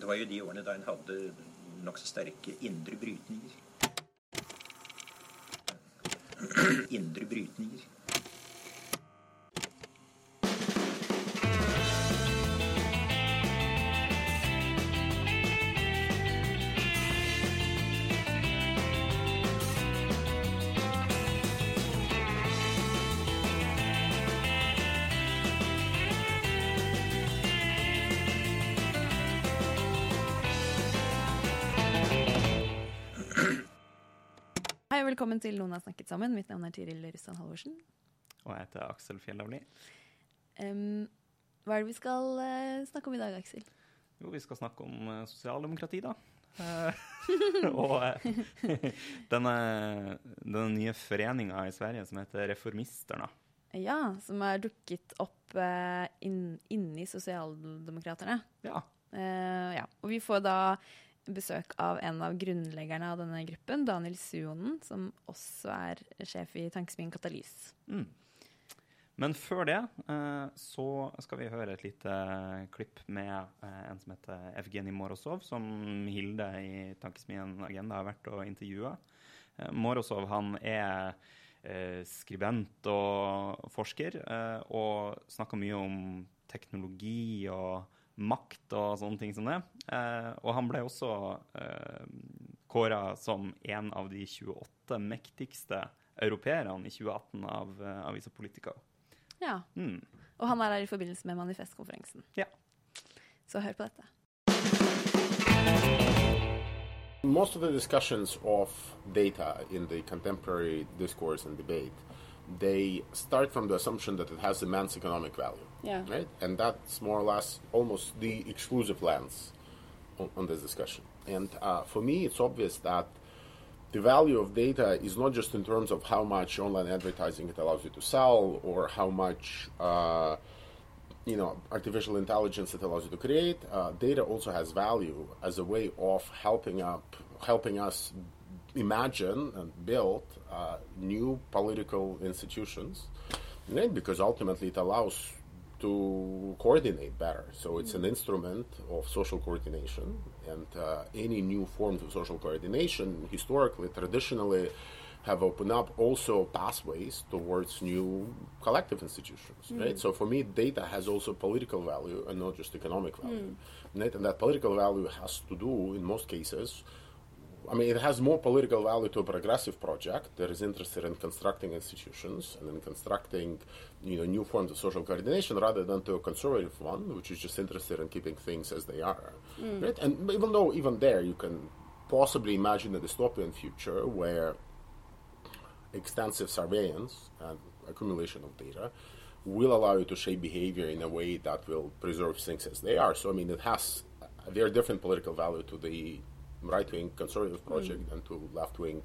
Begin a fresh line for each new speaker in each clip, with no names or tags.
Det var ju de åren då en hade nog så starka inre brytningar.
inre brytningar. Velkommen til Noen har snakket sammen. Mitt navn er Tiril Russland Halvorsen.
Og jeg heter Aksel Fjellavli.
Em, hva er det vi skal eh, snakke om i dag, Aksel?
Jo, vi skal snakke om eh, sosialdemokrati, da. Og denne, denne nye foreninga i Sverige som heter Reformisterna.
Ja, som er dukket opp eh, inn, inni Sosialdemokraterne.
Ja.
Eh, ja. Og vi får da besøk av en av grunnleggerne av denne gruppen, Daniel Suonen, som også er sjef i Tankesmien Katalys.
Mm. Men før det eh, så skal vi høre et lite klipp med eh, en som heter Evgenij Morozov, som Hilde i Tankesmien Agenda har vært og intervjua. Eh, Morozov han er skribent og forsker, och og snakker mye om teknologi og makt og sånne ting som det. Eh, og han ble også eh, kåra som en av de 28 mektigste europeerne i 2018 av eh, Avisa Politica.
Ja.
Mm.
Og han er her i forbindelse med manifestkonferansen.
Ja.
Så hør på dette.
Most of the discussions of data in the contemporary discourse and debate, they start from the assumption that it has immense economic value.
Yeah.
Right? And that's more or less almost the exclusive lens on, on this discussion. And uh, for me, it's obvious that the value of data is not just in terms of how much online advertising it allows you to sell or how much uh, you know artificial intelligence it allows you to create uh, data also has value as a way of helping up helping us imagine and build uh, new political institutions right? because ultimately it allows to coordinate better. So it's an instrument of social coordination, and uh, any new forms of social coordination, historically, traditionally, have opened up also pathways towards new collective institutions. Right. So for me, data has also political value and not just economic value. Right? And that political value has to do, in most cases, I mean, it has more political value to a progressive project that is interested in constructing institutions and in constructing, you know, new forms of social coordination rather than to a conservative one, which is just interested in keeping things as they are. Mm. Right? And even though even there you can possibly imagine a dystopian future where extensive surveillance and accumulation of data will allow you to shape behavior in a way that will preserve things as they are. So, I mean, it has a very different political value to the right wing conservative project than to left wing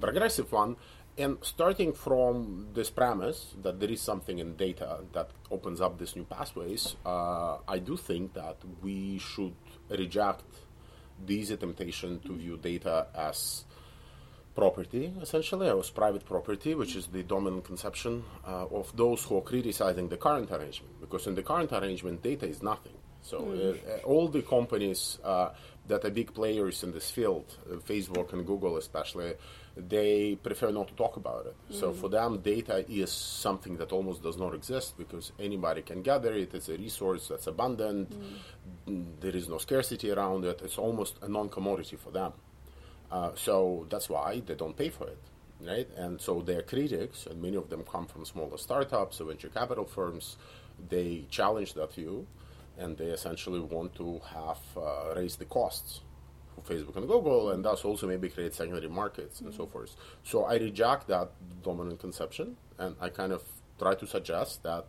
progressive one. And starting from this premise that there is something in data that opens up these new pathways, uh, I do think that we should reject the easy temptation to view data as property, essentially, or as private property, which is the dominant conception uh, of those who are criticizing the current arrangement. Because in the current arrangement, data is nothing. So uh, uh, all the companies uh, that are big players in this field, uh, Facebook and Google especially, they prefer not to talk about it. So for them, data is something that almost does not exist because anybody can gather it. It's a resource that's abundant. Mm, There is no scarcity around it. It's almost a non-commodity for them. Uh, so that's why they don't pay for it, right? And so their critics, and many of them come from smaller startups or venture capital firms, they challenge that view, and they essentially want to have uh, raise the costs for Facebook and Google, and thus also maybe create secondary markets and so forth. So I reject that dominant conception, and I kind of try to suggest that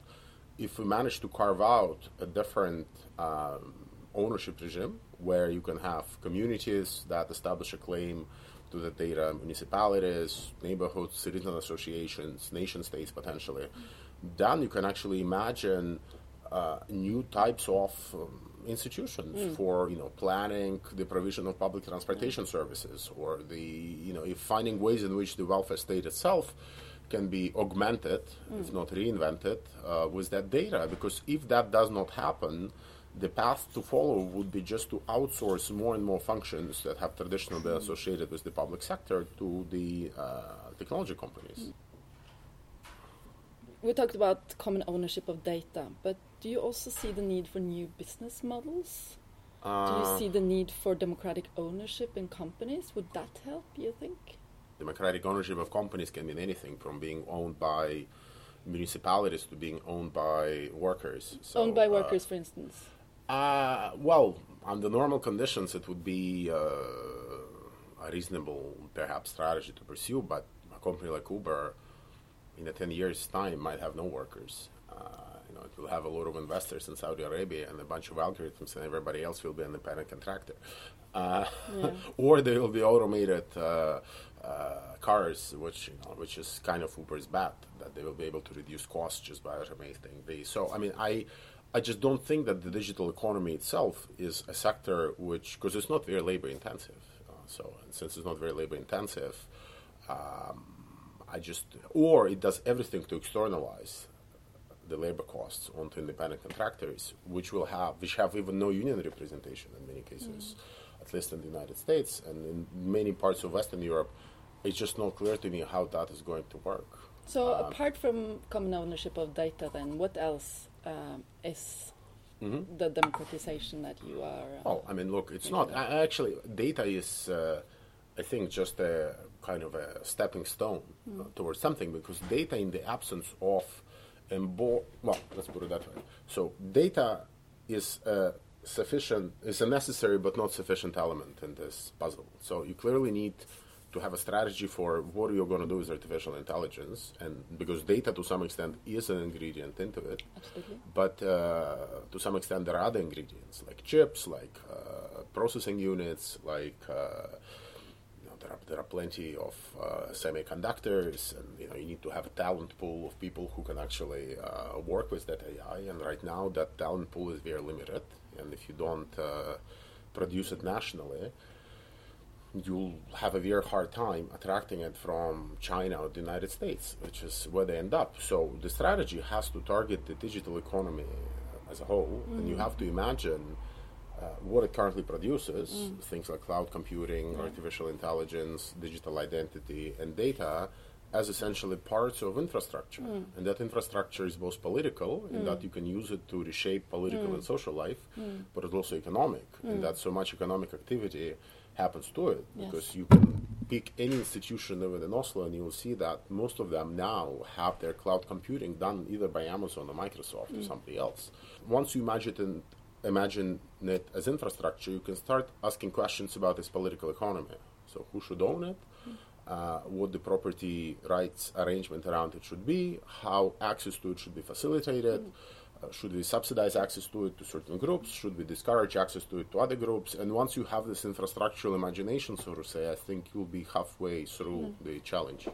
if we manage to carve out a different um, ownership regime where you can have communities that establish a claim to the data, municipalities, neighborhoods, citizen associations, nation states potentially, then you can actually imagine uh, new types of um, institutions for you know planning the provision of public transportation services or the you know if finding ways in which the welfare state itself can be augmented if not reinvented uh, with that data. Because if that does not happen the path to follow would be just to outsource more and more functions that have traditionally been associated with the public sector to the uh, technology companies.
We talked about common ownership of data, but do you also see the need for new business models? do you
Uh,
see the need for democratic ownership in companies? Would that help, you think?
democratic ownership of companies can mean anything from being owned by municipalities to being owned by workers. So,
Owned by
uh,
workers, for instance.
Uh, well, under normal conditions, it would be uh, a reasonable, perhaps, strategy to pursue. But a company like Uber, in a ten years' time, might have no workers. You know, it will have a lot of investors in Saudi Arabia and a bunch of algorithms, and everybody else will be an independent contractor. Uh,
Yeah.
or there will be automated uh, uh, cars, which you know, which is kind of Uber's bet that they will be able to reduce costs just by automating the. So I mean, I. I just don't think that the digital economy itself is a sector which, because it's not very labor intensive. Uh, so, and since it's not very labor intensive, um, I just, or it does everything to externalize the labor costs onto independent contractors, which will have, which have even no union representation in many cases, at least in the United States and in many parts of Western Europe. It's just not clear to me how that is going to work.
So,
Um,
apart from common ownership of data, then what else um, is
Mhm.
the democratization that you are? uh,
Oh, I mean, look, it's not I, actually data is, uh, I think, just a kind of a stepping stone uh, towards something because data, in the absence of embo- well, let's put it that way. So, data is a sufficient, is a necessary but not sufficient element in this puzzle. So, you clearly need to have a strategy for what you're going to do with artificial intelligence, and because data to some extent is an ingredient into it,
Absolutely.
but uh, to some extent there are other ingredients like chips, like uh, processing units, like uh, there are plenty of uh, semiconductors, and you know you need to have a talent pool of people who can actually uh, work with that AI. And right now that talent pool is very limited, and if you don't uh, produce it nationally, you'll have a very hard time attracting it from China or the United States, which is where they end up. So the strategy has to target the digital economy as a whole, and you have to imagine uh, what it currently produces mm. things like cloud computing, artificial intelligence, digital identity, and data. As essentially parts of infrastructure, mm. and that infrastructure is both political, in mm. that you can use it to reshape political and social life, but it's also economic, in that so much economic activity happens to it.
Yes.
because you can pick any institution even in Oslo and you will see that most of them now have their cloud computing done either by Amazon or Microsoft or somebody else. Once you imagine it, in, imagine it as infrastructure, you can start asking questions about its political economy. So who should own it? Uh, what the property rights arrangement around it should be, how access to it should be facilitated, uh, should we subsidize access to it to certain groups, should we discourage access to it to other groups, and once you have this infrastructural imagination, so to say, I think you'll be halfway through the challenge.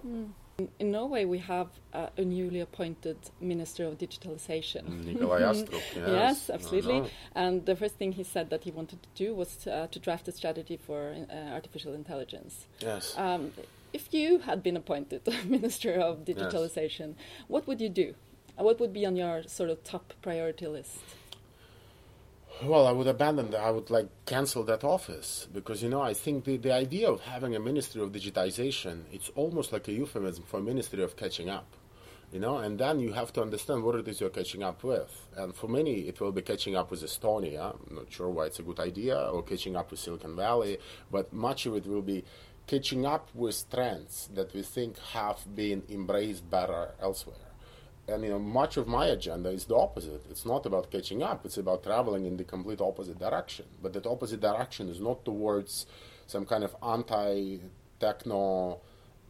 In Norway, we have uh, a newly appointed Minister of Digitalization.
Nikolai Astrup, yes.
Yes, absolutely.
know.
And the first thing he said that he wanted to do was to, uh, to draft a strategy for uh, artificial intelligence.
Yes.
Um, if you had been appointed Minister of Digitalization, what would you do? What would be on your sort of top priority list?
Well, I would abandon that. I would like cancel that office because you know I think the, the idea of having a ministry of digitization it's almost like a euphemism for a ministry of catching up, you know. And then you have to understand what it is you're catching up with. And for many, it will be catching up with Estonia. I'm not sure why it's a good idea, or catching up with Silicon Valley. But much of it will be catching up with trends that we think have been embraced better elsewhere and you know much of my agenda is the opposite. It's not about catching up. It's about traveling in the complete opposite direction. But that opposite direction is not towards some kind of anti techno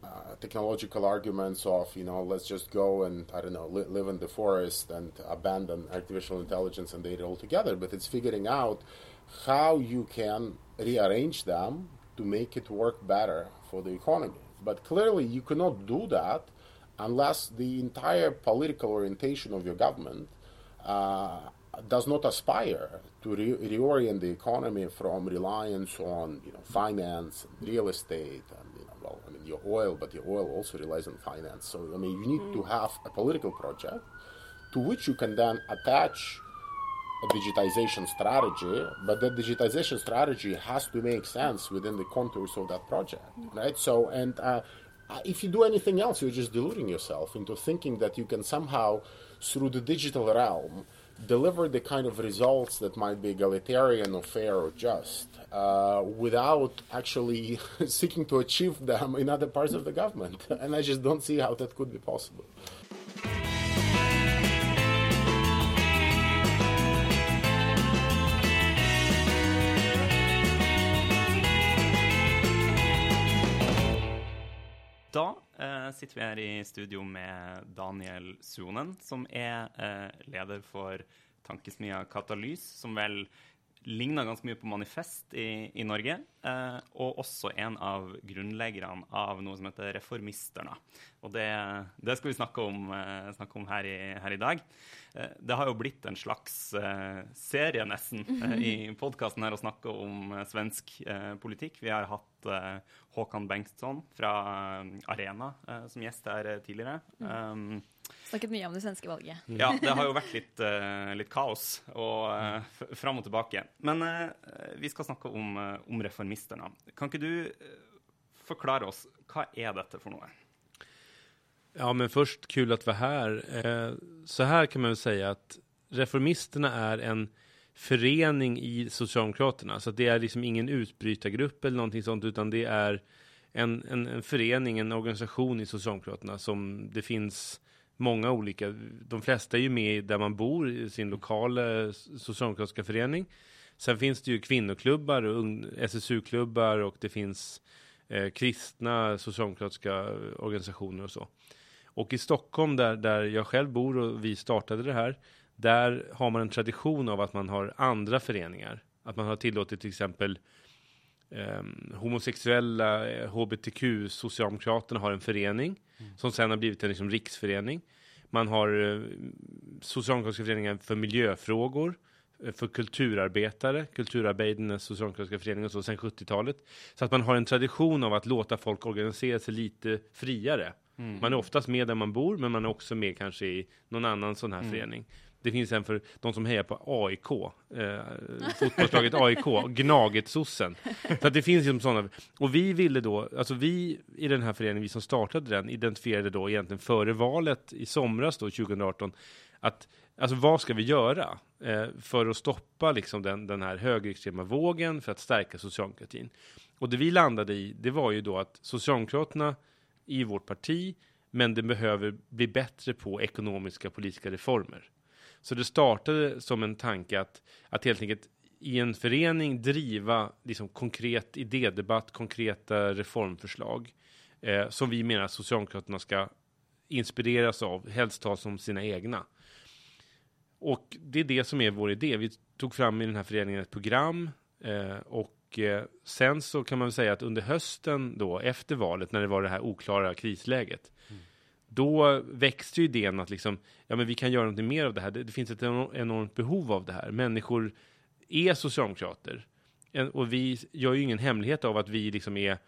uh, technological arguments of you know let's just go and i don't know li- live in the forest and abandon artificial intelligence and data altogether. But it's figuring out how you can rearrange them to make it work better for the economy. But clearly you cannot do that unless the entire political orientation of your government uh, does not aspire to re- reorient the economy from reliance on you know finance and real estate and you know well I mean your oil but your oil also relies on finance so I mean you need to have a political project to which you can then attach a digitization strategy, but that digitization strategy has to make sense within the contours of that project, right? So, and uh, if you do anything else, you're just deluding yourself into thinking that you can somehow, through the digital realm, deliver the kind of results that might be egalitarian or fair or just uh, without actually seeking to achieve them in other parts of the government. And I just don't see how that could be possible.
Sitter vi her i studio med Daniel Suonen, som er eh, leder for tankesmia Katalys, som vel ligner ganske mye på Manifest i, i Norge. Eh, og også en av grunnleggerne av noe som heter Reformisterne. Og det, det skal vi snakke om, eh, snakke om her, i, her, i, dag. Eh, det har jo blitt en slags eh, serie, nesten, eh, i podkasten her å snakke om eh, svensk politikk. Vi har hatt Håkan Bengtsson fra Arena som gjest her tidligere. Um,
Snakket mye om det svenske valget.
Ja, det har jo vært litt, uh, litt kaos og uh, fram og tilbake. Men uh, vi skal snakke om, om, reformisterne. Kan ikke du forklare oss hva er dette for noe?
Ja, men först kul att vara här. Så här kan man väl säga att Reformisterna är en förening i Socialdemokraterna. Så det är liksom ingen utbrytargrupp eller någonting sånt, utan det är en, en, en förening, en organisation i Socialdemokraterna som det finns många olika, de flesta är ju med där man bor i sin lokala socialdemokratiska förening. Sen finns det ju kvinnoklubbar och SSU-klubbar och det finns eh, kristna socialdemokratiska organisationer och så. Och i Stockholm där, där jag själv bor och vi startade det här, där har man en tradition av att man har andra föreningar. Att man har tillåtit till exempel eh, homosexuella, hbtq, Socialdemokraterna har en förening mm. som sen har blivit en liksom, riksförening. Man har eh, Socialdemokratiska föreningen för miljöfrågor, eh, för kulturarbetare, Kulturarbetarnas socialdemokratiska förening och så sen 70-talet. Så att man har en tradition av att låta folk organisera sig lite friare. Mm. Man är oftast med där man bor, men man är också med kanske i någon annan sån här mm. förening. Det finns en för de som hejar på AIK, eh, fotbollslaget AIK, Gnaget-sossen. Så att det finns liksom sådana. Och vi ville då, alltså vi i den här föreningen, vi som startade den, identifierade då egentligen före valet i somras då, 2018, att alltså vad ska vi göra eh, för att stoppa liksom den, den här högerextrema vågen för att stärka socialdemokratin? Och det vi landade i, det var ju då att Socialdemokraterna i vårt parti, men det behöver bli bättre på ekonomiska politiska reformer. Så det startade som en tanke att, att helt enkelt i en förening driva liksom konkret idédebatt, konkreta reformförslag eh, som vi menar att Socialdemokraterna ska inspireras av, helst ta som sina egna. Och det är det som är vår idé. Vi tog fram i den här föreningen ett program eh, och eh, sen så kan man väl säga att under hösten då, efter valet, när det var det här oklara krisläget, mm då växte ju idén att liksom, ja men vi kan göra något mer av det här. Det, det finns ett enormt behov av det här. Människor är socialdemokrater. Och vi gör ju ingen hemlighet av att vi liksom är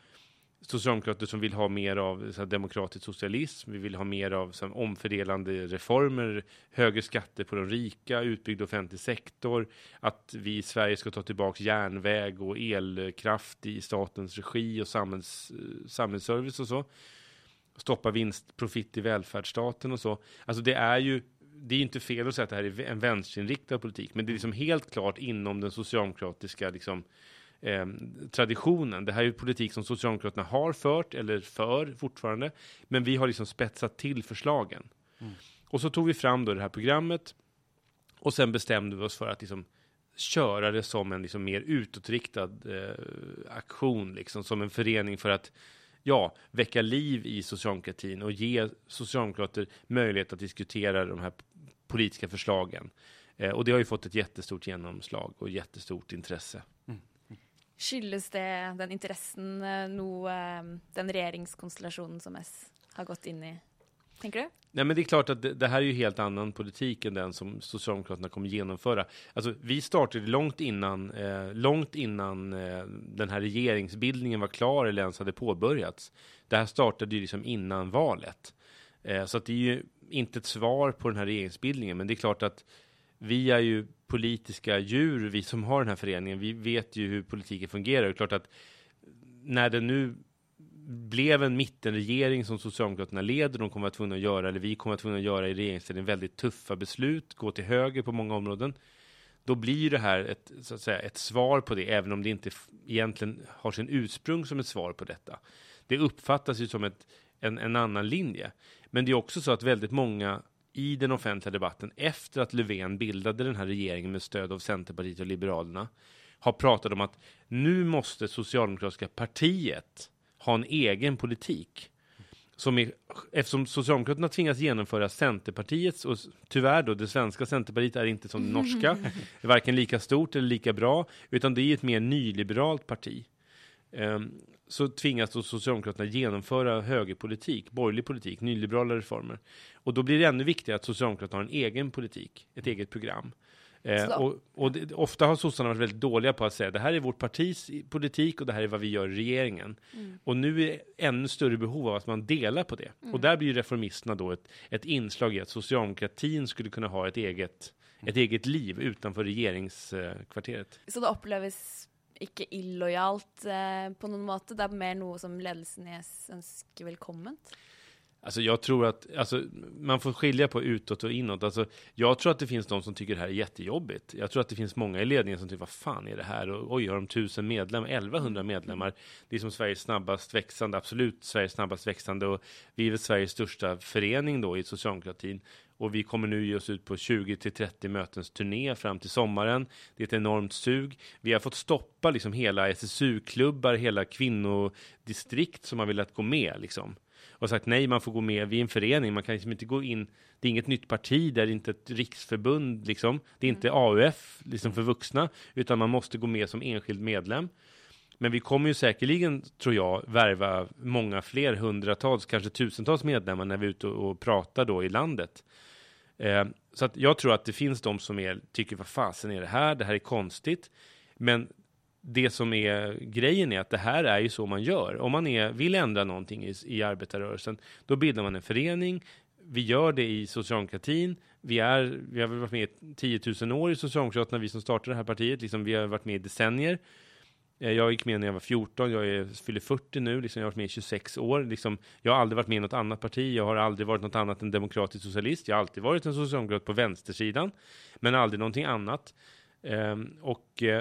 socialdemokrater som vill ha mer av så här, demokratisk socialism. Vi vill ha mer av så här, omfördelande reformer, högre skatter på de rika, utbyggd offentlig sektor, att vi i Sverige ska ta tillbaka järnväg och elkraft i statens regi och samhälls, eh, samhällsservice och så stoppa vinst, profit i välfärdsstaten och så. Alltså det är ju, det är inte fel att säga att det här är en vänsterinriktad politik, men det är liksom helt klart inom den socialdemokratiska liksom, eh, traditionen. Det här är ju politik som Socialdemokraterna har fört, eller för fortfarande, men vi har liksom spetsat till förslagen. Mm. Och så tog vi fram då det här programmet, och sen bestämde vi oss för att liksom köra det som en liksom mer utåtriktad eh, aktion, liksom, som en förening för att ja, väcka liv i socialdemokratin och ge socialdemokrater möjlighet att diskutera de här politiska förslagen. Eh, och det har ju fått ett jättestort genomslag och jättestort intresse. Mm.
Skyldes det den intressen eh, nu eh, den regeringskonstellationen som S har gått in i? Tänker du?
Nej, men det är klart att det, det, här är ju helt annan politik än den som Socialdemokraterna kommer genomföra. Alltså, vi startade långt innan, eh, långt innan eh, den här regeringsbildningen var klar eller ens hade påbörjats. Det här startade ju liksom innan valet. Eh, så att det är ju inte ett svar på den här regeringsbildningen, men det är klart att vi är ju politiska djur, vi som har den här föreningen. Vi vet ju hur politiken fungerar. Det är klart att när den nu blev en mittenregering som Socialdemokraterna leder, de kommer att tvungna att göra, eller vi kommer att tvungna att göra i regeringsställning, väldigt tuffa beslut, gå till höger på många områden. Då blir det här ett, så att säga, ett svar på det, även om det inte egentligen har sin ursprung som ett svar på detta. Det uppfattas ju som ett, en, en annan linje. Men det är också så att väldigt många i den offentliga debatten efter att Löfven bildade den här regeringen med stöd av Centerpartiet och Liberalerna har pratat om att nu måste Socialdemokratiska partiet ha en egen politik. Som är, eftersom Socialdemokraterna tvingas genomföra Centerpartiets, och tyvärr då, det svenska Centerpartiet är inte som det norska, varken lika stort eller lika bra, utan det är ett mer nyliberalt parti. Um, så tvingas då Socialdemokraterna genomföra högerpolitik, borgerlig politik, nyliberala reformer. Och då blir det ännu viktigare att Socialdemokraterna har en egen politik, ett eget program. Eh, och, och det, ofta har sossarna varit väldigt dåliga på att säga det här är vårt partis politik och det här är vad vi gör i regeringen. Mm. Och nu är det ännu större behov av att man delar på det. Mm. Och där blir reformisterna då ett, ett inslag i att socialdemokratin skulle kunna ha ett eget, ett eget liv utanför regeringskvarteret.
Så det upplevs inte illojalt eh, på något måte? Det är mer något som ledelsen önskar välkomment?
Alltså jag tror att, alltså, man får skilja på utåt och inåt. Alltså, jag tror att det finns de som tycker det här är jättejobbigt. Jag tror att det finns många i ledningen som tycker, vad fan är det här? Och, oj, har de tusen medlemmar, 1100 medlemmar? Det är som Sveriges snabbast växande, absolut Sveriges snabbast växande. Och vi är väl Sveriges största förening då i socialdemokratin. Och vi kommer nu ge oss ut på 20 till 30 mötens turné fram till sommaren. Det är ett enormt sug. Vi har fått stoppa liksom hela SSU-klubbar, hela kvinnodistrikt som har velat gå med liksom och sagt nej, man får gå med, vi är en förening, man kan liksom inte gå in, det är inget nytt parti, det är inte ett riksförbund liksom, det är inte mm. AUF liksom för vuxna, utan man måste gå med som enskild medlem. Men vi kommer ju säkerligen, tror jag, värva många fler hundratals, kanske tusentals medlemmar när vi är ute och, pratar då i landet. Eh, så att jag tror att det finns de som är, tycker vad fasen är det här, det här är konstigt. Men det som är grejen är att det här är ju så man gör. Om man är, vill ändra någonting i, i arbetarrörelsen, då bildar man en förening. Vi gör det i socialdemokratin. Vi, är, vi har varit med i 10 000 år i Socialdemokraterna, vi som startade det här partiet. Liksom, vi har varit med i decennier. Eh, jag gick med när jag var 14, jag är, fyller 40 nu, liksom, jag har varit med i 26 år. Liksom, jag har aldrig varit med i något annat parti, jag har aldrig varit något annat än demokratisk socialist. Jag har alltid varit en socialdemokrat på vänstersidan, men aldrig någonting annat. Um, och uh,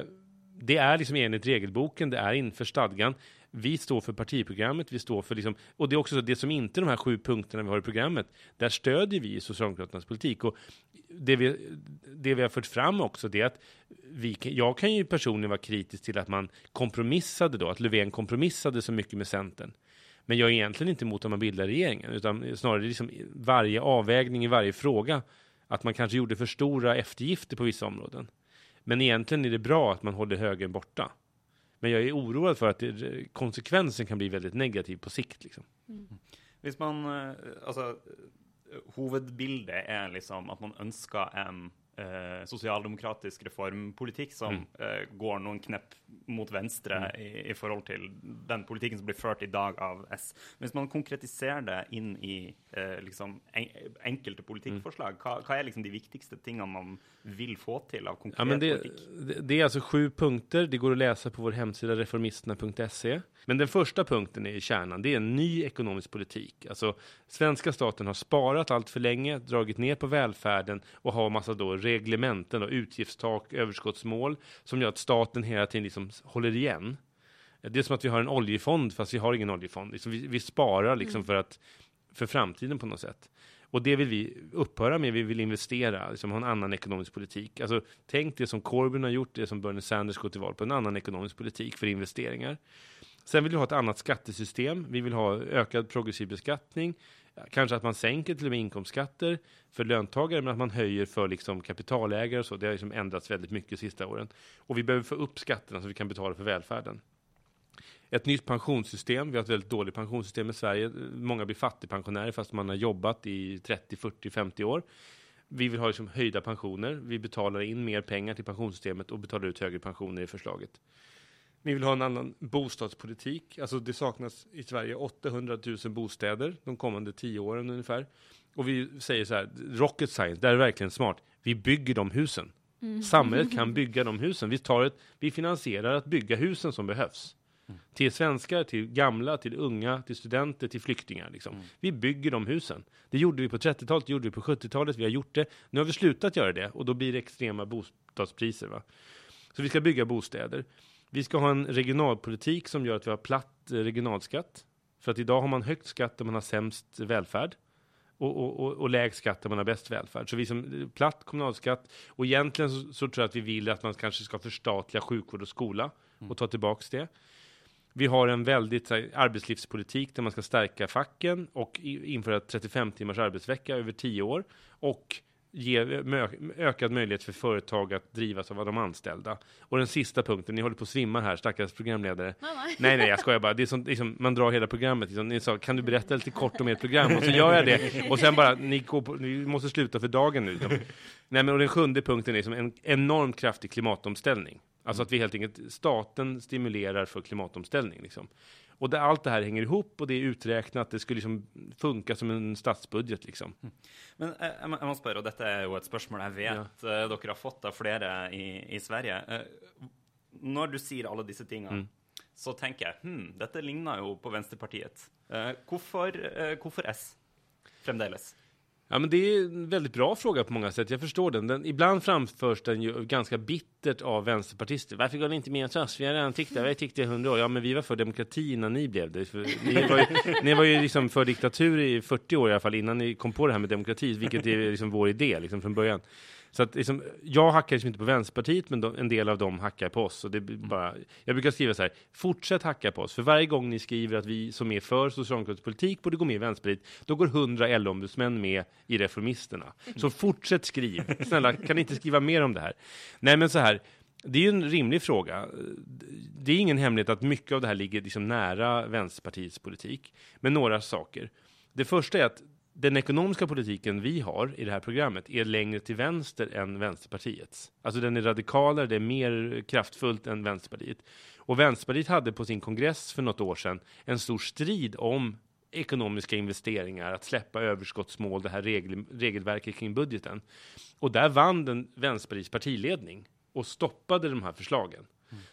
det är liksom enligt regelboken, det är inför stadgan. Vi står för partiprogrammet, vi står för liksom, och det är också så, det som inte är de här sju punkterna vi har i programmet, där stödjer vi Socialdemokraternas politik. Och det vi, det vi har fört fram också, det är att vi, jag kan ju personligen vara kritisk till att man kompromissade då, att Löfven kompromissade så mycket med Centern. Men jag är egentligen inte emot att man bildar regeringen, utan snarare liksom varje avvägning i varje fråga, att man kanske gjorde för stora eftergifter på vissa områden. Men egentligen är det bra att man håller högern borta. Men jag är oroad för att det, konsekvensen kan bli väldigt negativ på sikt. Liksom. Mm.
Hvis man, eh, altså, Hovedbildet er liksom at man ønsker en eh, sosialdemokratisk reformpolitikk som mm. eh, går noen knepp mot venstre mm. i, i, forhold til den politikken som blir ført i dag av S. Hvis man konkretiserer det inn i eh, liksom en, enkelte politikkforslag, mm. hva, hva, är liksom de viktigste tingene man vill få till av konkret ja,
det,
politik?
Det, det är alltså sju punkter. Det går att läsa på vår hemsida reformisterna.se. Men den första punkten är kärnan. Det är en ny ekonomisk politik. Alltså, svenska staten har sparat allt för länge, dragit ner på välfärden och har massa då reglementen och utgiftstak, överskottsmål som gör att staten hela tiden liksom håller igen. Det är som att vi har en oljefond fast vi har ingen oljefond. Liksom vi, vi sparar liksom mm. för, att, för framtiden på något sätt. Och det vill vi upphöra med. Vi vill investera, liksom ha en annan ekonomisk politik. Alltså, tänk det som Corbyn har gjort, det som Bernie Sanders går till val på, en annan ekonomisk politik för investeringar. Sen vill vi ha ett annat skattesystem. Vi vill ha ökad progressiv beskattning. Kanske att man sänker till och med inkomstskatter för löntagare, men att man höjer för liksom kapitalägare och så. Det har liksom ändrats väldigt mycket de sista åren. Och vi behöver få upp skatterna så vi kan betala för välfärden. Ett nytt pensionssystem. Vi har ett väldigt dåligt pensionssystem i Sverige. Många blir fattigpensionärer fast man har jobbat i 30, 40, 50 år. Vi vill ha liksom höjda pensioner. Vi betalar in mer pengar till pensionssystemet och betalar ut högre pensioner i förslaget. Vi vill ha en annan bostadspolitik. Alltså det saknas i Sverige 800 000 bostäder de kommande tio åren ungefär. Och vi säger så här, rocket science, det är verkligen smart. Vi bygger de husen. Samhället kan bygga de husen. Vi, tar ett, vi finansierar att bygga husen som behövs. Till svenskar, till gamla, till unga, till studenter, till flyktingar. Liksom. Vi bygger de husen. Det gjorde vi på 30-talet, det gjorde vi på 70-talet, vi har gjort det. Nu har vi slutat göra det och då blir det extrema bostadspriser. Va? Så vi ska bygga bostäder. Vi ska ha en regionalpolitik som gör att vi har platt eh, regionalskatt. För att idag har man högt skatt där man har sämst välfärd. Och, och, och, och lägst skatt där man har bäst välfärd. Så vi som eh, platt kommunalskatt. Och egentligen så, så tror jag att vi vill att man kanske ska förstatliga sjukvård och skola. Och ta tillbaks det. Vi har en väldigt här, arbetslivspolitik där man ska stärka facken och i, införa 35 timmars arbetsvecka över 10 år. Och ge ökad möjlighet för företag att drivas av de anställda. Och den sista punkten, ni håller på att svimma här, stackars programledare.
Nej, nej.
Nej, nej, jag skojar bara. Det är sånt, liksom, man drar hela programmet. Liksom. Ni sa, kan du berätta lite kort om ert program? Och så gör jag det. Och sen bara, ni, på, ni måste sluta för dagen nu. Liksom. Nej, men och den sjunde punkten är liksom en enormt kraftig klimatomställning. Alltså att vi helt enkelt, staten stimulerar för klimatomställning. Liksom. Och där allt det här hänger ihop och det är uträknat, det skulle liksom funka som en statsbudget. Liksom.
Men eh, jeg, må- jeg må spørre, og dette er jo et spørsmål jeg vet eh, dere har fått av flere i, i Sverige. Eh, når du sier alle disse tingene, så tenker jeg hm, dette ligner jo på Venstrepartiet. Eh, hvorfor, eh, hvorfor S fremdeles?
Ja, men det är en väldigt bra fråga på många sätt. Jag förstår den. den ibland framförs den ju ganska bittert av vänsterpartister. Varför går ni inte med oss? Vi har redan tyckt det. Vi har tyckt det i hundra år. Ja, men vi var för demokrati innan ni blev det. För ni, var ju, ni var ju liksom för diktatur i 40 år i alla fall innan ni kom på det här med demokrati, vilket är liksom vår idé liksom från början. Så att liksom, jag hackar liksom inte på Vänsterpartiet, men de, en del av dem hackar på oss. Och det blir bara, jag brukar skriva så här, fortsätt hacka på oss. För varje gång ni skriver att vi som är för socialdemokratisk politik borde gå med i Vänsterpartiet, då går 100 LO-ombudsmän med i Reformisterna. Så fortsätt skriv. Snälla, kan ni inte skriva mer om det här? Nej, men så här, det är ju en rimlig fråga. Det är ingen hemlighet att mycket av det här ligger liksom nära Vänsterpartiets politik. Men några saker. Det första är att den ekonomiska politiken vi har i det här programmet är längre till vänster än Vänsterpartiets. Alltså den är radikalare, det är mer kraftfullt än Vänsterpartiet. Och Vänsterpartiet hade på sin kongress för något år sedan en stor strid om ekonomiska investeringar, att släppa överskottsmål, det här regel, regelverket kring budgeten. Och där vann den Vänsterpartiets partiledning och stoppade de här förslagen.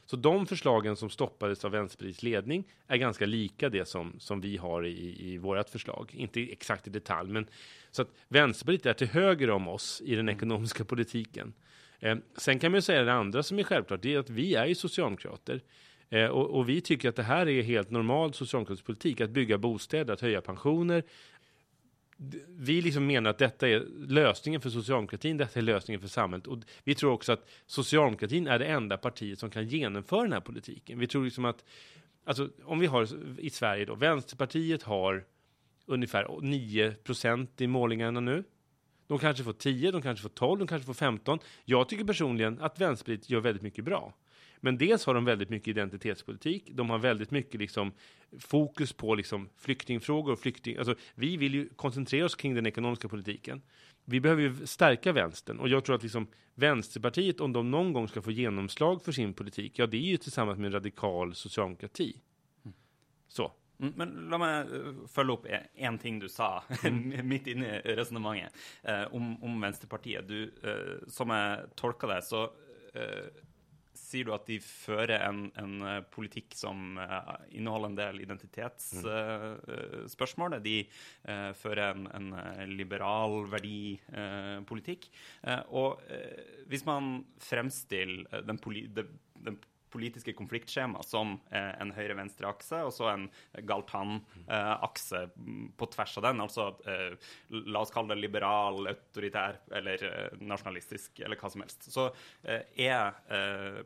Så de förslagen som stoppades av Vänsterpartiets ledning är ganska lika det som, som vi har i, i vårt förslag. Inte exakt i detalj, men så att Vänsterpartiet är till höger om oss i den ekonomiska politiken. Eh, sen kan man ju säga det andra som är självklart, det är att vi är ju socialdemokrater. Eh, och, och vi tycker att det här är helt normal socialdemokratisk politik, att bygga bostäder, att höja pensioner, vi liksom menar att detta är lösningen för socialdemokratin, detta är lösningen för samhället. Och vi tror också att socialdemokratin är det enda partiet som kan genomföra den här politiken. Vi tror liksom att, alltså om vi har i Sverige då, Vänsterpartiet har ungefär 9 procent i målingarna nu. De kanske får 10, de kanske får 12, de kanske får 15. Jag tycker personligen att Vänsterpartiet gör väldigt mycket bra. Men dels har de väldigt mycket identitetspolitik. De har väldigt mycket liksom fokus på liksom flyktingfrågor och flykting. Alltså, vi vill ju koncentrera oss kring den ekonomiska politiken. Vi behöver ju stärka vänstern och jag tror att liksom Vänsterpartiet, om de någon gång ska få genomslag för sin politik, ja, det är ju tillsammans med en radikal socialdemokrati. Så.
Mm, Men la meg eh, følge opp én ting du sa midt inne i resonnementet eh, om, om Venstrepartiet. Du, eh, som jeg tolka det, så eh, sier du at de fører en, en eh, politikk som eh, inneholder en del identitetsspørsmål. de eh, fører en, en eh, liberal verdipolitikk. Eh, og eh, hvis man fremstiller den, poli den, den politiske konfliktskjema som eh, en høyre-venstre-akse, og så en Galtan-akse mm, på tvers av den. Altså eh, la oss kalle det liberal, autoritær eller eh, nasjonalistisk, eller hva som helst. Så er,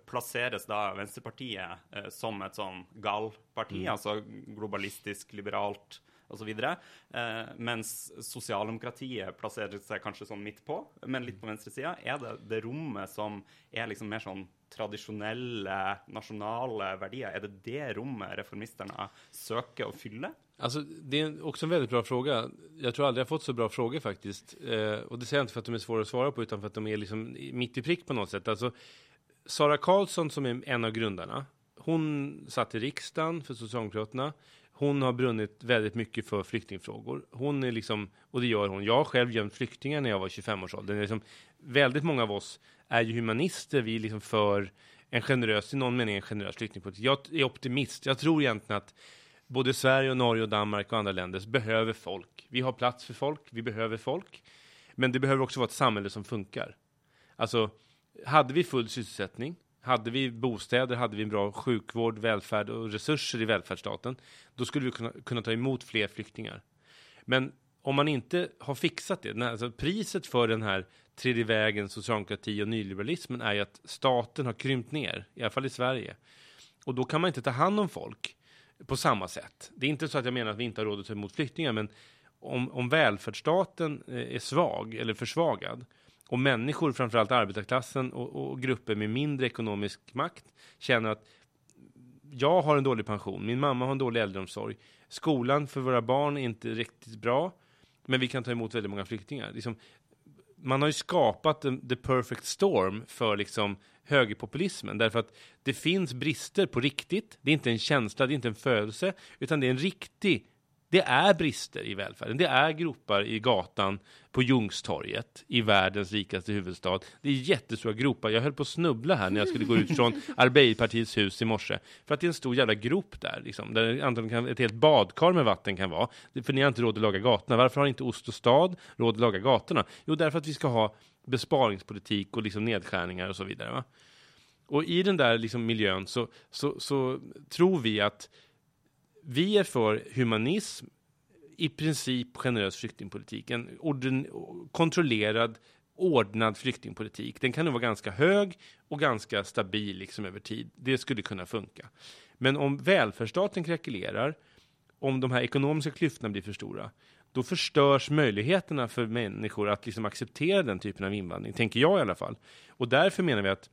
plasseres da Venstrepartiet som et sånn gal-parti, altså globalistisk, liberalt osv. Eh, mens sosialdemokratiet plasserer seg kanskje sånn midt på, men litt på venstresida. Er det det rommet som er liksom mer sånn tradisjonelle, nasjonale verdier? Er det det rommet reformisterne söker å fylle?
Alltså, det är också en väldigt bra fråga. Jag tror aldrig jag fått så bra frågor faktiskt. Eh, och det säger jag inte för att de är svåra att svara på, utan för att de är liksom mitt i prick på något sätt. Alltså, Sara Karlsson som är en av grundarna, hon satt i riksdagen för Socialdemokraterna hon har brunnit väldigt mycket för flyktingfrågor. Hon är liksom, och det gör hon. Jag har själv gömt flyktingar när jag var 25-årsåldern. Liksom, väldigt många av oss är ju humanister. Vi är liksom för en generös, i någon mening en generös flyktingpolitik. Jag är optimist. Jag tror egentligen att både Sverige och Norge och Danmark och andra länder behöver folk. Vi har plats för folk, vi behöver folk. Men det behöver också vara ett samhälle som funkar. Alltså, hade vi full sysselsättning, hade vi bostäder, hade vi en bra sjukvård, välfärd och resurser i välfärdsstaten, då skulle vi kunna, kunna ta emot fler flyktingar. Men om man inte har fixat det, alltså priset för den här tredje vägen, socialdemokrati och nyliberalismen är ju att staten har krympt ner, i alla fall i Sverige. Och då kan man inte ta hand om folk på samma sätt. Det är inte så att jag menar att vi inte har råd att ta emot flyktingar, men om, om välfärdsstaten eh, är svag eller försvagad och människor, framförallt arbetarklassen och, och grupper med mindre ekonomisk makt, känner att jag har en dålig pension, min mamma har en dålig äldreomsorg, skolan för våra barn är inte riktigt bra, men vi kan ta emot väldigt många flyktingar. Liksom, man har ju skapat the, the perfect storm för liksom högerpopulismen, därför att det finns brister på riktigt. Det är inte en känsla, det är inte en födelse, utan det är en riktig det är brister i välfärden. Det är gropar i gatan på Ljungstorget i världens rikaste huvudstad. Det är jättestora gropar. Jag höll på att snubbla här när jag skulle gå ut från Arbeiderpartiets hus i morse. För att det är en stor jävla grop där, liksom, där antagligen ett helt badkar med vatten kan vara. För ni har inte råd att laga gatorna. Varför har inte Ost och stad råd att laga gatorna? Jo, därför att vi ska ha besparingspolitik och liksom nedskärningar och så vidare. Va? Och i den där liksom miljön så, så, så tror vi att vi är för humanism, i princip generös flyktingpolitik, en orden, kontrollerad, ordnad flyktingpolitik. Den kan nog vara ganska hög och ganska stabil liksom över tid. Det skulle kunna funka. Men om välfärdsstaten krackelerar, om de här ekonomiska klyftorna blir för stora, då förstörs möjligheterna för människor att liksom acceptera den typen av invandring, tänker jag i alla fall. Och därför menar vi att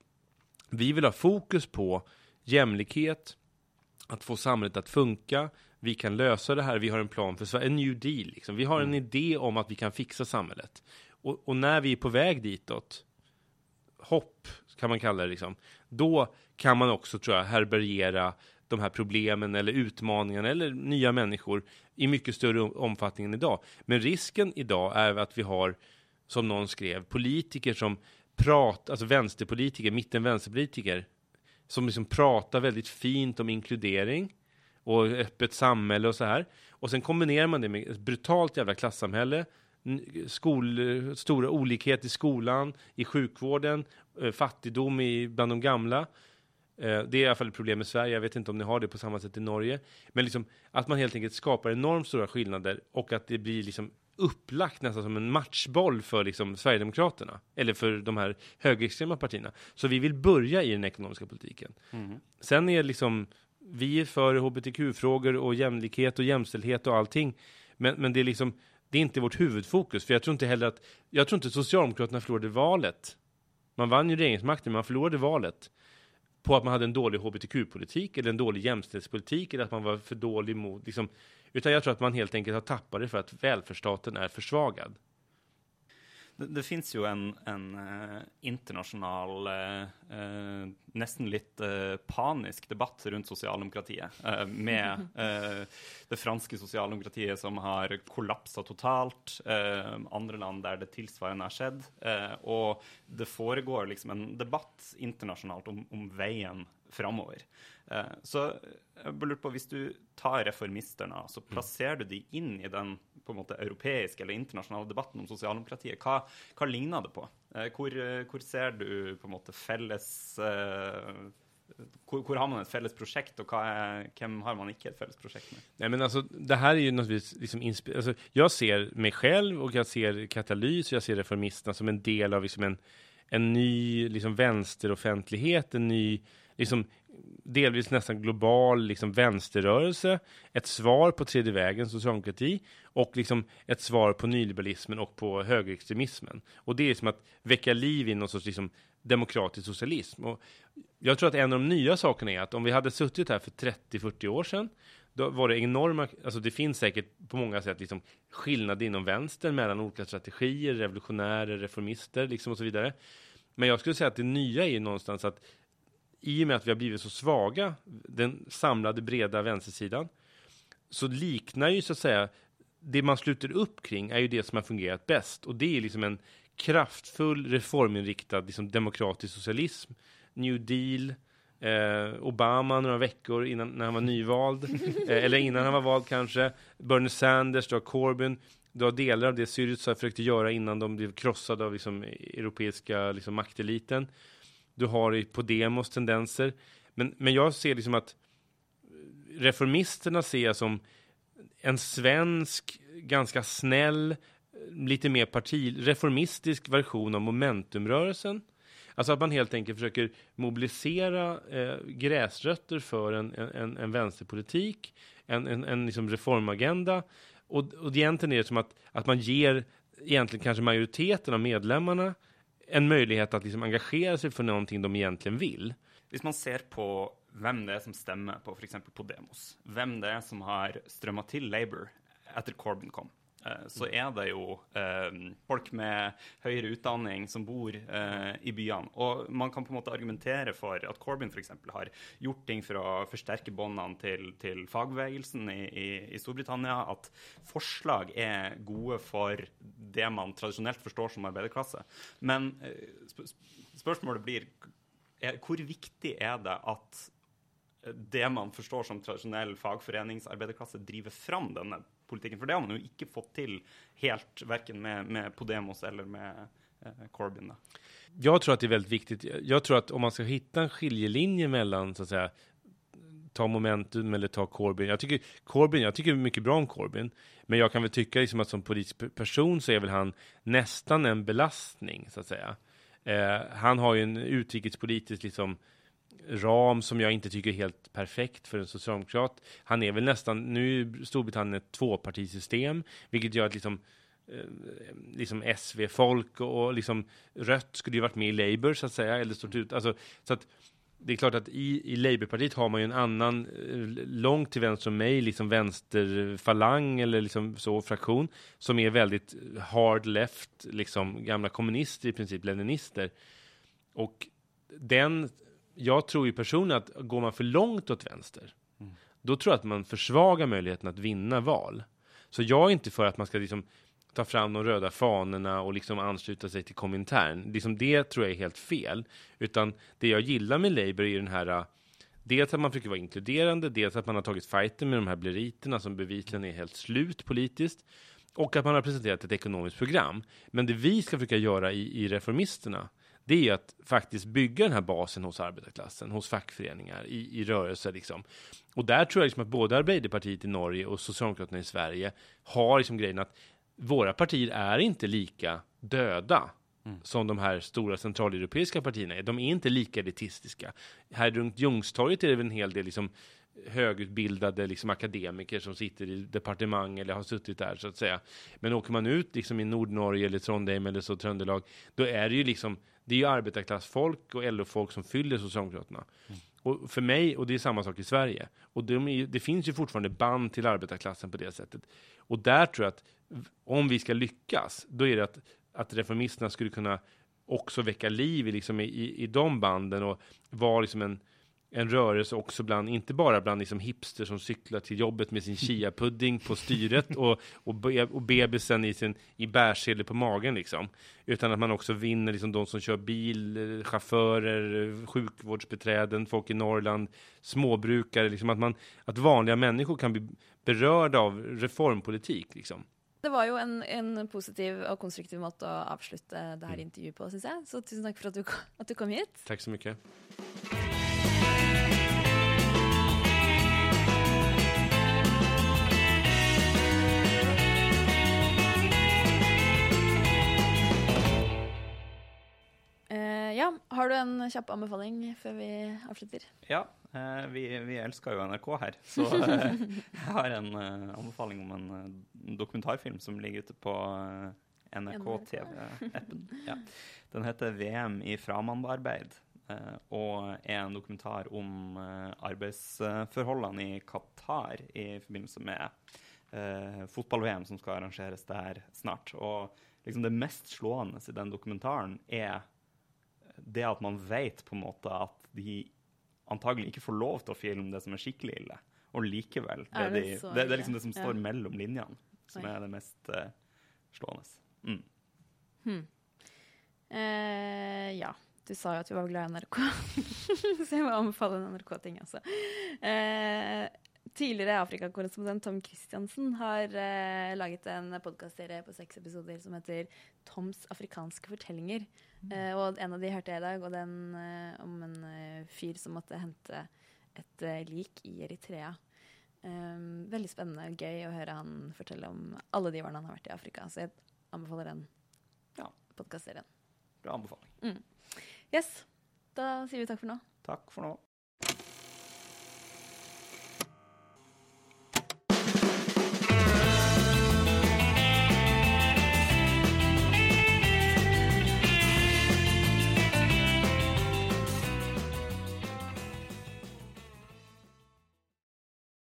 vi vill ha fokus på jämlikhet, att få samhället att funka. Vi kan lösa det här. Vi har en plan för Sverige, en new deal. Liksom. Vi har en mm. idé om att vi kan fixa samhället. Och, och, när vi är på väg ditåt, hopp kan man kalla det, liksom, då kan man också, tror jag, härbärgera de här problemen eller utmaningarna eller nya människor i mycket större omfattning än idag. Men risken idag är att vi har, som någon skrev, politiker som pratar, alltså vänsterpolitiker, mitten vänsterpolitiker, som liksom pratar väldigt fint om inkludering och öppet samhälle och så här. Och sen kombinerar man det med ett brutalt jävla klassamhälle, skol, stora olikhet i skolan, i sjukvården, eh, fattigdom i, bland de gamla. Eh, det är i alla fall ett problem i Sverige. Jag vet inte om ni har det på samma sätt i Norge. Men liksom att man helt enkelt skapar enormt stora skillnader och att det blir liksom upplagt nästan som en matchboll för liksom Sverigedemokraterna, eller för de här högerextrema partierna. Så vi vill börja i den ekonomiska politiken. Mm. Sen är liksom, vi är för hbtq-frågor och jämlikhet och jämställdhet och allting, men, men det är liksom, det är inte vårt huvudfokus, för jag tror inte heller att, jag tror inte Socialdemokraterna förlorade valet. Man vann ju regeringsmakten, men man förlorade valet på att man hade en dålig hbtq-politik eller en dålig jämställdhetspolitik eller att man var för dålig mot, liksom, utan jag tror att man helt enkelt har tappat det för att välfärdsstaten är försvagad.
Det, det finns ju en, en uh, internasjonal, uh, uh, nesten litt panisk debatt rundt sosialdemokratiet. med det franske sosialdemokratiet som har kollapsa totalt, andre land der det tilsvarende har skjedd. og det foregår liksom en debatt internasjonalt om, om veien framover. Eh, så jeg lurer på, hvis du tar reformisterne, så mm. plasserer du de inn i den på en måte europeiske eller internasjonale debatten om sosialdemokratiet. Hva, hva ligner det på? Eh, hvor, eh, hvor, ser du på en måte felles hvor, hvor, har man ett felles projekt och är, vem har man inte ett felles projekt med?
Nej, men alltså, det här är ju naturligtvis liksom alltså, Jag ser mig själv och jag ser Katalys och jag ser Reformisterna som en del av liksom en, en ny liksom, vänsteroffentlighet, en ny liksom, delvis nästan global liksom, vänsterrörelse, ett svar på tredje vägen, socialdemokrati, och liksom ett svar på nyliberalismen och på högerextremismen. Och det är som att väcka liv i någon sorts liksom, demokratisk socialism. Och jag tror att en av de nya sakerna är att om vi hade suttit här för 30-40 år sedan, då var det enorma, alltså det finns säkert på många sätt liksom skillnader inom vänstern mellan olika strategier, revolutionärer, reformister liksom och så vidare. Men jag skulle säga att det nya är ju någonstans att i och med att vi har blivit så svaga, den samlade breda vänstersidan, så liknar ju så att säga det man sluter upp kring är ju det som har fungerat bäst. Och det är liksom en kraftfull reforminriktad liksom, demokratisk socialism, New Deal, eh, Obama några veckor innan när han var nyvald, eh, eller innan han var vald kanske, Bernie Sanders, har Corbyn, du har delar av det Syriza försökte göra innan de blev krossade av liksom, europeiska liksom, makteliten. Du har Podemos tendenser. Men, men jag ser liksom att eh, reformisterna ser jag som en svensk, ganska snäll, eh, lite mer parti, reformistisk version av momentumrörelsen. Alltså att man helt enkelt försöker mobilisera eh, gräsrötter för en, en, en vänsterpolitik, en, en, en liksom reformagenda. Och, och egentligen är det som att, att man ger egentligen kanske majoriteten av medlemmarna en möjlighet att liksom engagera sig för någonting de egentligen vill.
Om man ser på vem det är som stämmer på f.eks. Podemos, vem det är som har strömmat till Labour efter Corbyn kom, Eh, så er det jo eh, folk med høyere utdanning som bor eh, i byene. Og man kan på en måte argumentere for at Corbyn f.eks. har gjort ting for å forsterke båndene til, til fagbevegelsen i, i, i, Storbritannia. At forslag er gode for det man tradisjonelt forstår som arbeiderklasse. Men eh, sp spørsmålet blir er, hvor viktig er det at det man forstår som traditionell fagforeningsarbeiderklasse, driver fram denne politiken. För det har man ju inte fått till helt, varken med, med Podemos eller med eh, Corbyn.
Jag tror att det är väldigt viktigt. Jag tror att om man ska hitta en skiljelinje mellan, så att säga, ta momentum eller ta Corbyn. Jag tycker Corbyn, jag tycker mycket bra om Corbyn, men jag kan väl tycka liksom att som politisk person så är väl han nästan en belastning, så att säga. Eh, han har ju en utrikespolitisk liksom ram som jag inte tycker är helt perfekt för en socialdemokrat. Han är väl nästan, nu är Storbritannien ett tvåpartisystem, vilket gör att liksom eh, liksom SV-folk och liksom rött skulle ju varit med i Labour så att säga, eller stått ut, alltså, så att det är klart att i, i Labourpartiet har man ju en annan, eh, långt till vänster om mig, liksom vänsterfalang eller liksom så fraktion, som är väldigt hard left, liksom gamla kommunister i princip, leninister. Och den jag tror ju personligen att går man för långt åt vänster, mm. då tror jag att man försvagar möjligheten att vinna val. Så jag är inte för att man ska liksom ta fram de röda fanorna och liksom ansluta sig till Komintern. Liksom det tror jag är helt fel. Utan det jag gillar med Labour är den här Dels att man försöker vara inkluderande, dels att man har tagit fighten med de här bleriterna som bevisligen är helt slut politiskt och att man har presenterat ett ekonomiskt program. Men det vi ska försöka göra i, i Reformisterna, det är att faktiskt bygga den här basen hos arbetarklassen, hos fackföreningar, i, i rörelser liksom. Och där tror jag liksom att både Arbeiderpartiet i Norge och Socialdemokraterna i Sverige har liksom grejen att våra partier är inte lika döda mm. som de här stora centraleuropeiska partierna är. De är inte lika elitistiska. Här runt Ljungstorget är det väl en hel del liksom högutbildade liksom akademiker som sitter i departement eller har suttit där så att säga. Men åker man ut liksom i Nordnorge eller Trondheim eller så Tröndelag, då är det ju liksom det är ju arbetarklassfolk och LO-folk som fyller Socialdemokraterna. Mm. Och för mig, och det är samma sak i Sverige, och de är, det finns ju fortfarande band till arbetarklassen på det sättet. Och där tror jag att om vi ska lyckas, då är det att, att reformisterna skulle kunna också väcka liv i, liksom, i, i de banden och vara liksom en, en rörelse också bland, inte bara bland liksom hipster som cyklar till jobbet med sin chia-pudding på styret och, och, be, och bebisen i, sin, i bärsele på magen liksom. Utan att man också vinner liksom de som kör bil, chaufförer, sjukvårdsbeträden, folk i Norrland, småbrukare, liksom att, man, att vanliga människor kan bli berörda av reformpolitik liksom.
Det var ju en, en positiv och konstruktiv måte att avsluta det här mm. intervjuet på, syns jag. Så tusen tack för att du, att du kom hit.
Tack så mycket.
Ja, har du en kjapp anbefaling før vi avslutter?
Ja, eh, vi, vi, elsker jo NRK her. Så eh, jeg har en eh, anbefaling om en eh, dokumentarfilm som ligger ute på eh, NRK TV-appen. Ja. Den heter 'VM i framandbarbeid'. Eh, og er en dokumentar om arbeidsforholdene i Qatar i forbindelse med fotball-VM som skal arrangeres der snart. Og liksom det mest slående i den dokumentaren er det at man vet på en måte at de antagelig ikke får lov til å filme det som er skikkelig ille. Og likevel. Det
Er det
de, det, det er liksom det som
Ja.
står mellom linjene, som er det mest eh, slående. Mm.
Eh, ja. Du sa jo at vi var glad i NRK, så jeg må anbefale en NRK-ting, altså. Eh, tidligere Afrikakorrespondent Tom Christiansen har eh, laget en podkastserie på seks episoder som heter Toms afrikanske fortellinger. Eh, og en av de hørte jeg i dag, og den eh, om en eh, fyr som måtte hente et eh, lik i Eritrea. Eh, veldig spennende og gøy å høre han fortelle om alle de årene han har vært i Afrika. Så jeg anbefaler den
Ja.
podkastserien.
Bra anbefaling.
Yes. Da sier vi takk for nå.
Takk for nå.